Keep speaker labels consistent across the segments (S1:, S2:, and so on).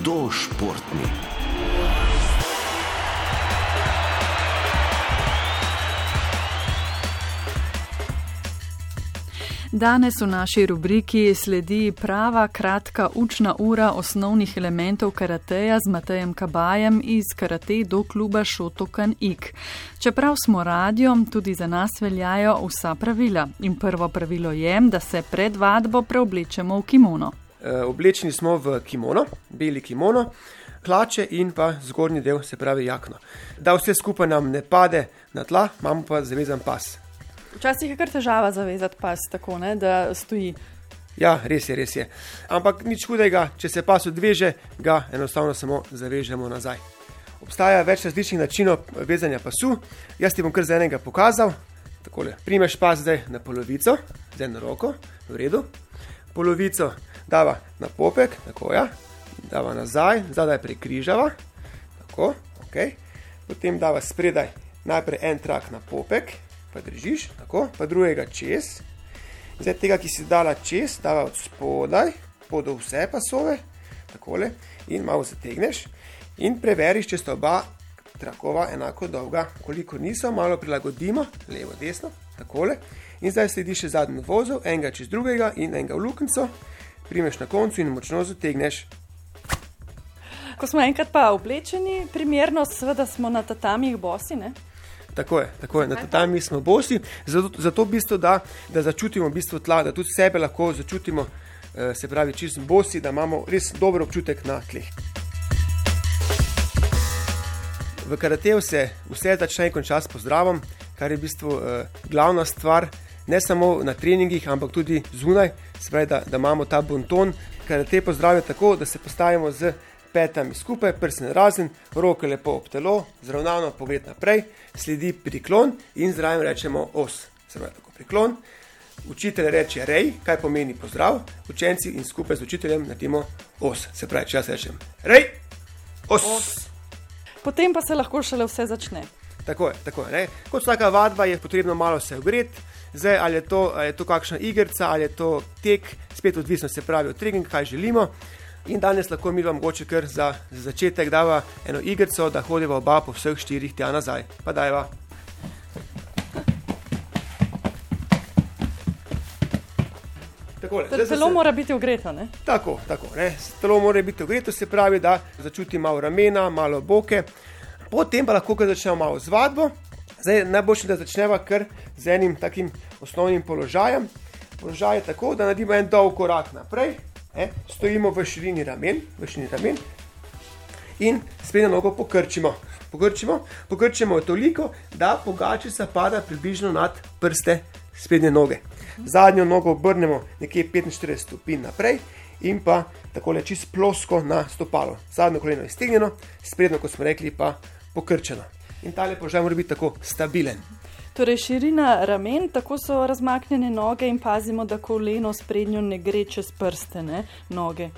S1: Hudo športni.
S2: Danes v naši rubriki sledi prava kratka učna ura osnovnih elementov karateja z Matejem Kabajem iz karate do kluba Šotokan Ik. Čeprav smo radio, tudi za nas veljajo vsa pravila. In prvo pravilo je, da se pred vadbo preoblečemo v kimono.
S3: E, oblečeni smo v kimono, beli kimono, hlače in pa zgornji del, se pravi jakno. Da vse skupaj nam ne pade na tla, imamo pa zavezan pas.
S2: Včasih je kar težava zavezati pas tako, ne, da stoji.
S3: Ja, res je, res je. Ampak nič hudega, če se pas odveže, ga enostavno samo zavežemo nazaj. Obstaja več različnih načinov vezanja pasu. Jaz ti bom kar za enega pokazal. Takole. Primeš pas zdaj na polovico, z eno roko, v redu. Polovico dava na popek, tako ja, dava nazaj, zadaj prekrižava, tako, ok. Potem dava spredaj najprej en trak na popek, pa držiš, tako, pa drugega čez. Zdaj tega, ki si dala čez, dava od spodaj, podo vse pasove, takole, in malo zategneš, in preveriš, če sta oba trakova enako dolga, koliko niso, malo prilagodimo, levo, desno, takole. In zdaj slediš še zadnji vozov, enega čez drugega in enega v luknjico, primeš na koncu in močno zategneš.
S2: Ko smo enkrat pa oblečeni, primerno, seveda smo na tatamih bosi. Ne?
S3: Tako je, tako je. na tatami smo bosi, zato, zato v bistvu, da, da začutimo v bistvu tla, da tudi sebe lahko začutimo, eh, se pravi, čist bosi, da imamo res dober občutek na tleh. V karateju se vse začne in konča s pozdravom, kar je v bistvu eh, glavna stvar, ne samo na treningih, ampak tudi zunaj, pravi, da, da imamo ta bonton. Karate pozdravijo tako, da se postavimo z petami skupaj, prsten razen, roke lepo ob telo, zravnano pogled naprej, sledi priklon in zraven rečemo os. Pravi, tako priklon. Učitelj reče rej, kaj pomeni pozdrav, učenci in skupaj z učiteljem naredimo os. Se pravi, če jaz rečem rej, os. os.
S2: Potem pa se lahko šele vse začne.
S3: Tako je, tako je. Ne? Kot vsaka vadba je potrebno malo se ogreti. Zdaj, ali je, to, ali je to kakšna igrica, ali je to tek, spet odvisno se pravi od treninga, kaj želimo. In danes lahko mi vam mogoče kar za, za začetek dava eno igrico, da hodiva oba po vseh štirih tja nazaj. Pa dajva.
S2: Telo se... mora biti ogreto. Ne?
S3: Tako, tako. Ne? Telo mora biti ogreto, se pravi, da začuti malo ramena, malo boke. Potem pa lahko začnemo malo z vadbo. Zdaj, najboljše, da začnemo kar z enim takim osnovnim položajem. Položaj je tako, da naredimo en dolg korak naprej, E, stojimo v širini ramen, v širini ramen in sprednjo nogo pokrčimo. Pokrčimo, pokrčimo toliko, da pogačica pada približno nad prste sprednje noge. Zadnjo nogo obrnemo nekje 45 stopinj naprej in pa tako le čist plosko na stopalo. Zadnjo koleno je stegnjeno, sprednjo, kot smo rekli, pa pokrčeno. In ta že mora biti tako stabilen.
S2: Torej, širina ramen, tako so razmaknjene noge in pazimo, da koleno sprednjo ne gre čez prste ne, noge.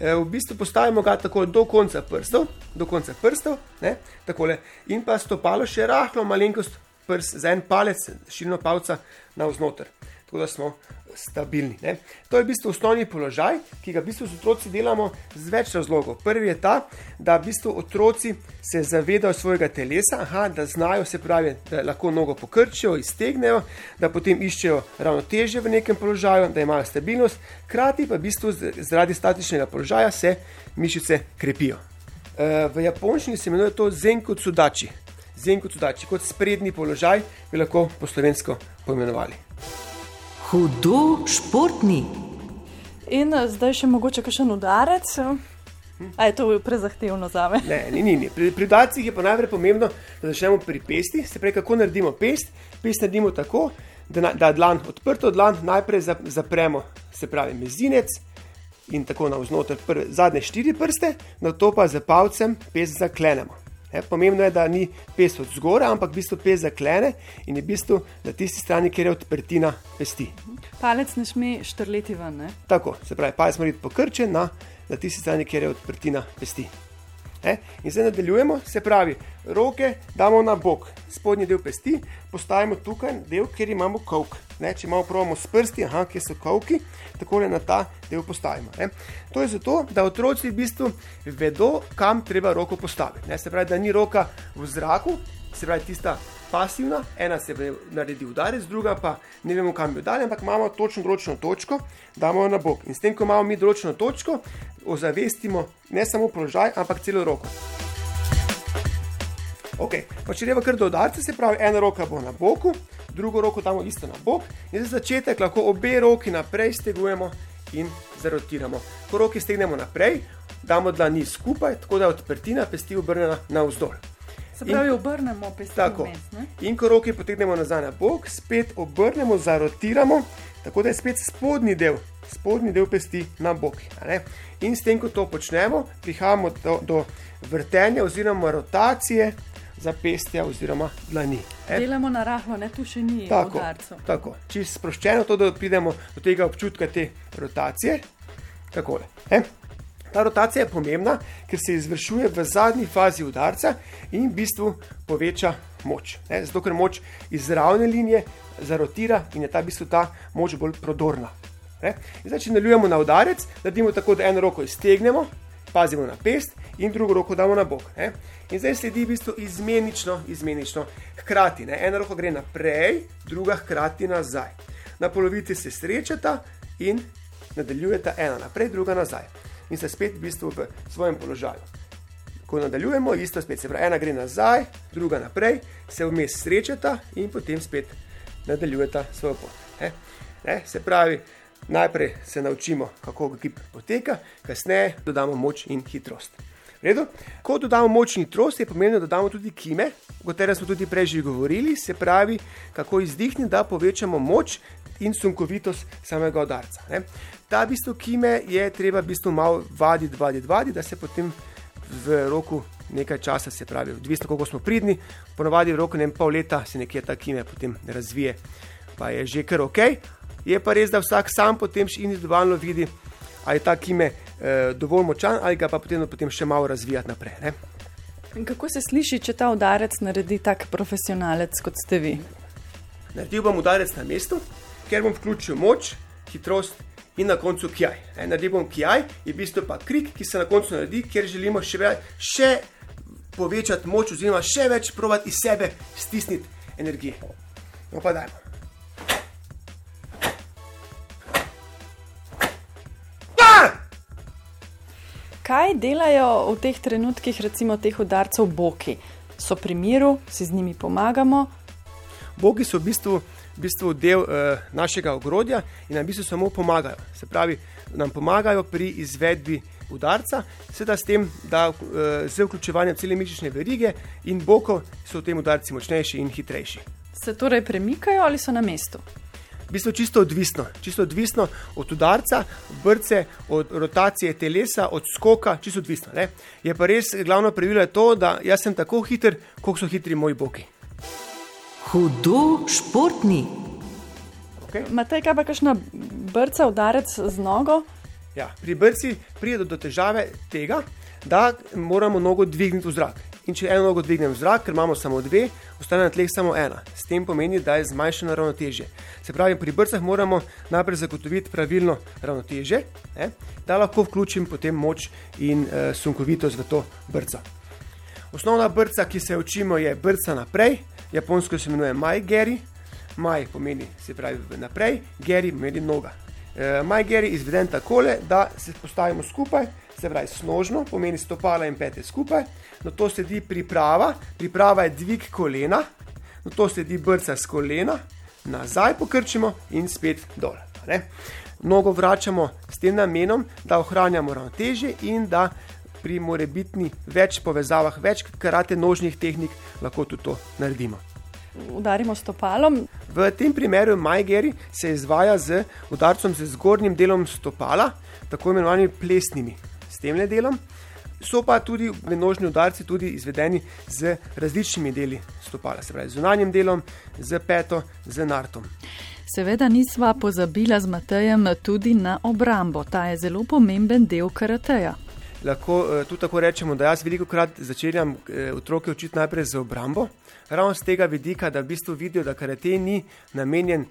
S3: E, v bistvu postavimo ga tako do konca prstov, do konca prstov, ne, takole, in pa stopalo še rahlo malenkost prst za en palec, širino palca na vznoter. Tako da smo stabilni. Ne? To je v bistvu osnovni položaj, ki ga v bistvu z otroci delamo z več razlogov. Prvi je ta, da v bistvu otroci se zavedajo svojega telesa, aha, da znajo se pravi, da lahko nogo pokrčijo, iztegnejo, da potem iščejo ravnotežje v nekem položaju, da imajo stabilnost, hkrati pa v bistvu zaradi statičnega položaja se mišice krepijo. Eh, v japonščini se imenuje to zenko cudači. Zenko cudači, kot sprednji položaj, bi lahko po slovensko poimenovali.
S1: Hudo športni.
S2: In eh, zdaj še mogoče kakšen udarec. A je to prezahtevno za me?
S3: Ne, ni, ni, ni. Pri, pri udarcih je pa najprej pomembno, da začnemo pri pesti. Se pravi, kako naredimo pest. Pest naredimo tako, da, da dlan odprto dlan najprej zapremo, se pravi, mezinec in tako na vznoter zadnje štiri prste, na to pa za palcem pest zaklenemo. E, pomembno je, da ni pes od zgora, ampak v bistvu pes zaklene in je v bistvu na tisti strani, kjer je odprtina pesti.
S2: Palec ne sme štrleti ven. Ne?
S3: Tako, se pravi, palec mora biti pokrčen na, na tisti strani, kjer je odprtina pesti. E, in zdaj nadaljujemo, se pravi, roke damo na bok, spodnji del pesti, postavimo tukaj del, kjer imamo kavk. Ne, če malo provamo s prsti, aha, kje so kavki, tako le na ta del postavimo. Ne. To je zato, da otroci v bistvu vedo, kam treba roko postaviti. Ne. Se pravi, da ni roka v zraku, se pravi tista pasivna, ena se naredi udarec, druga pa ne vemo, kam bi dali, ampak imamo točno določeno točko, damo jo na bok. In s tem, ko imamo mi določeno točko, ozavestimo ne samo položaj, ampak celo roko. Okay. Pa če gremo kar do udarca, se pravi, ena roka bo na boku, drugo roko damo isto na bok, in za začetek lahko obe roki naprej stegujemo in zarotiramo. Ko roki stegnemo naprej, damo dlani skupaj, tako da je odprtina pesti obrnjena navzdol.
S2: Se pravi, obrnemo pesti.
S3: Tako. In ko roki potegnemo nazaj na bok, spet obrnemo, zarotiramo, tako da je spet spodnji del, spodnji del pesti na bok. In s tem, ko to počnemo, prihajamo do, do vrtenja oziroma rotacije zapestja oziroma dlani.
S2: E? Delamo na rahlo, ne tu še ni
S3: tako. Tako, čisto sproščeno, to, da pridemo do tega občutka te rotacije. Takole. E? Ta rotacija je pomembna, ker se izvršuje v zadnji fazi udarca in v bistvu poveča moč. Ne? Zato, ker moč iz ravne linije zarotira in je ta, v bistvu, ta moč bolj prodorna. Zdaj, če nadaljujemo na udarec, naredimo tako, da eno roko iztegnemo, pazimo na pest in drugo roko damo na bok. Ne? In zdaj sledi v bistvu izmenično, izmenično, hkrati. Ne? Ena roka gre naprej, druga hkrati nazaj. Na polovici se srečata in nadaljujeta ena naprej, druga nazaj. In se spet v bistvu v svojem položaju. Ko nadaljujemo, isto spet se pravi, ena gre nazaj, druga naprej, se vmes srečata in potem spet nadaljujeta svojo pot. Ne? Ne? Se pravi, najprej se naučimo, kako gib poteka, kasneje dodamo moč in hitrost. Redo? Ko dodamo moč in hitrost, je pomembno, da dodamo tudi kime, o katerem smo tudi prej že govorili, se pravi, kako izdihniti, da povečamo moč in sunkovitost samega udarca. Ne? Ta bistvo kime je treba bistvo malo vaditi, vaditi, vaditi, da se potem v roku nekaj časa, se pravi, odvisno koliko smo pridni, ponovadi v roku ne pol leta se nekje ta kime potem razvije, pa je že kar ok. Je pa res, da vsak sam potem še individualno vidi, ali je ta kime eh, dovolj močan, ali ga pa potem, potem še malo razvijati naprej. Ne?
S2: Kako se sliši, če ta udarec naredi tak profesionalec, kot ste vi?
S3: Naredil bom udarec na mestu, ker bom vključil moč, hitrost in na koncu kjaj. Naredil bom kjaj, je v bistvu pa krik, ki se na koncu naredi, ker želimo še, ve, še povečati moč, oziroma še več provati iz sebe stisniti energije. No pa dajmo.
S2: Kaj delajo v teh trenutkih, recimo teh udarcev, boki? So pri miru, si z njimi pomagamo.
S3: Bogi so v bistvu, v bistvu del uh, našega ogrodja in nam v bistvu samo pomagajo. Se pravi, nam pomagajo pri izvedbi udarca, seveda s tem, da uh, z vključevanjem cele mišične verige in bokov so v tem udarci močnejši in hitrejši.
S2: Se torej premikajo ali so na mestu?
S3: V bistvu čisto odvisno, čisto odvisno od udarca, brce, od rotacije telesa, od skoka, čisto odvisno. Ne? Je pa res glavno pravilo to, da jaz sem tako hiter, kot so hitri moji boki.
S1: Hudo športni.
S2: Okay. Matej, kaj pa kakšna brca, udarec z nogo?
S3: Ja, pri brci pride do težave tega, da moramo nogo dvigniti v zrak. In če eno nogo dvignem v zrak, ker imamo samo dve, ostane na tleh samo ena. S tem pomeni, da je zmanjšano ravnotežje. Se pravi, pri brcah moramo najprej zagotoviti pravilno ravnotežje, ne, da lahko vključim potem moč in uh, sunkovitost v to brco. Osnovna brca, ki se učimo, je brca naprej, japonsko se imenuje Maj Geri. Maj pomeni se pravi naprej, Geri pomeni noga. Uh, Maj Geri izveden takole, da se postavimo skupaj se pravi snožno, pomeni stopala in pete skupaj, na to sledi priprava, priprava je dvig kolena, na to sledi brca z kolena, nazaj pokrčimo in spet dol. Mnogo vračamo s tem namenom, da ohranjamo ravnotežje in da pri morebitni več povezavah, več karate nožnih tehnik lahko tudi to naredimo.
S2: Udarimo stopalom.
S3: V tem primeru Majgeri se izvaja z udarcem z zgornjim delom stopala, tako imenovanimi plesnimi s tem delom. So pa tudi venožni udarci tudi izvedeni z različnimi deli stopala, se pravi z zunanjim delom, z peto, z nartom.
S2: Seveda nisva pozabila z Matejem tudi na obrambo. Ta je zelo pomemben del karateja.
S3: Lahko eh, tudi tako rečemo, da jaz veliko krat začenjam eh, otroke učiti najprej z obrambo, ravno z tega vidika, da v bistvu vidijo, da karate ni namenjen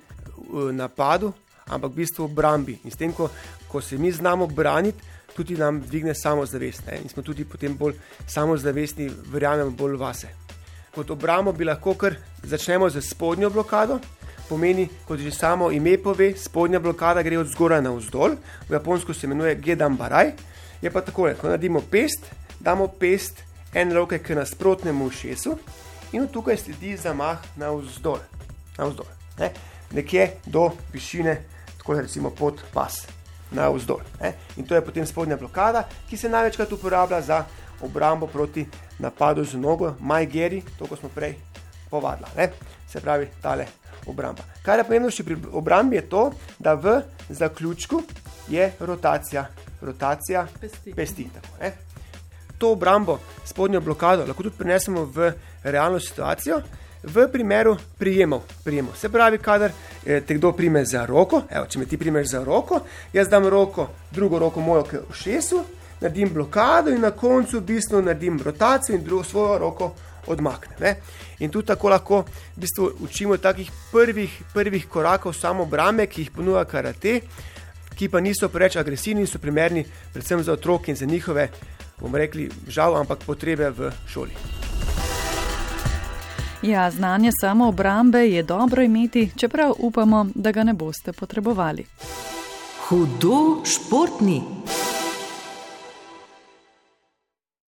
S3: v napadu, ampak v bistvu obrambi. In s tem, ko, ko se mi znamo braniti, tudi nam dvigne samozavest ne? in smo tudi potem bolj samozavestni, verjamemo bolj vase. Kot obrambo bi lahko kar začnemo z spodnjo blokado. Pomeni, kot že samo ime pove, spodnja blokada gre od zgoraj na vzdolj, v japonsko se imenuje Gedam Baraj. Je pa tako, ko naredimo pest, damo pest en roke k nasprotnemu šesu in tukaj sledi zamah na vzdolj, na vzdolj ne? nekje do višine, tako recimo pod pas, na vzdolj. Ne? In to je potem spodnja blokada, ki se največkrat uporablja za obrambo proti napadu z nogo, majgeri, to smo prej povadili, se pravi tale obramba. Kar je pomembno še pri obrambi, je to, da v zaključku je rotacija, rotacija pesti. pesti tako, to obrambo, spodnjo blokado, lahko tudi prenesemo v realno situacijo. V primeru prijemov, prijemov. se pravi, kadar eh, te kdo prime za roko, evo, če me ti primeš za roko, jaz dam roko, drugo roko mojo k ušesu, naredim blokado in na koncu v bistvu naredim rotacijo in drugo svojo roko odmaknem. Ne? In tu tako lahko v bistvu učimo takih prvih, prvih korakov samo brame, ki jih ponuja karate, ki pa niso preveč agresivni in so primerni predvsem za otroke in za njihove, bomo rekli, žal, ampak potrebe v šoli.
S2: Ja, znanje samo obrambe je dobro imeti, čeprav upamo, da ga ne boste potrebovali.
S1: Hudo športni.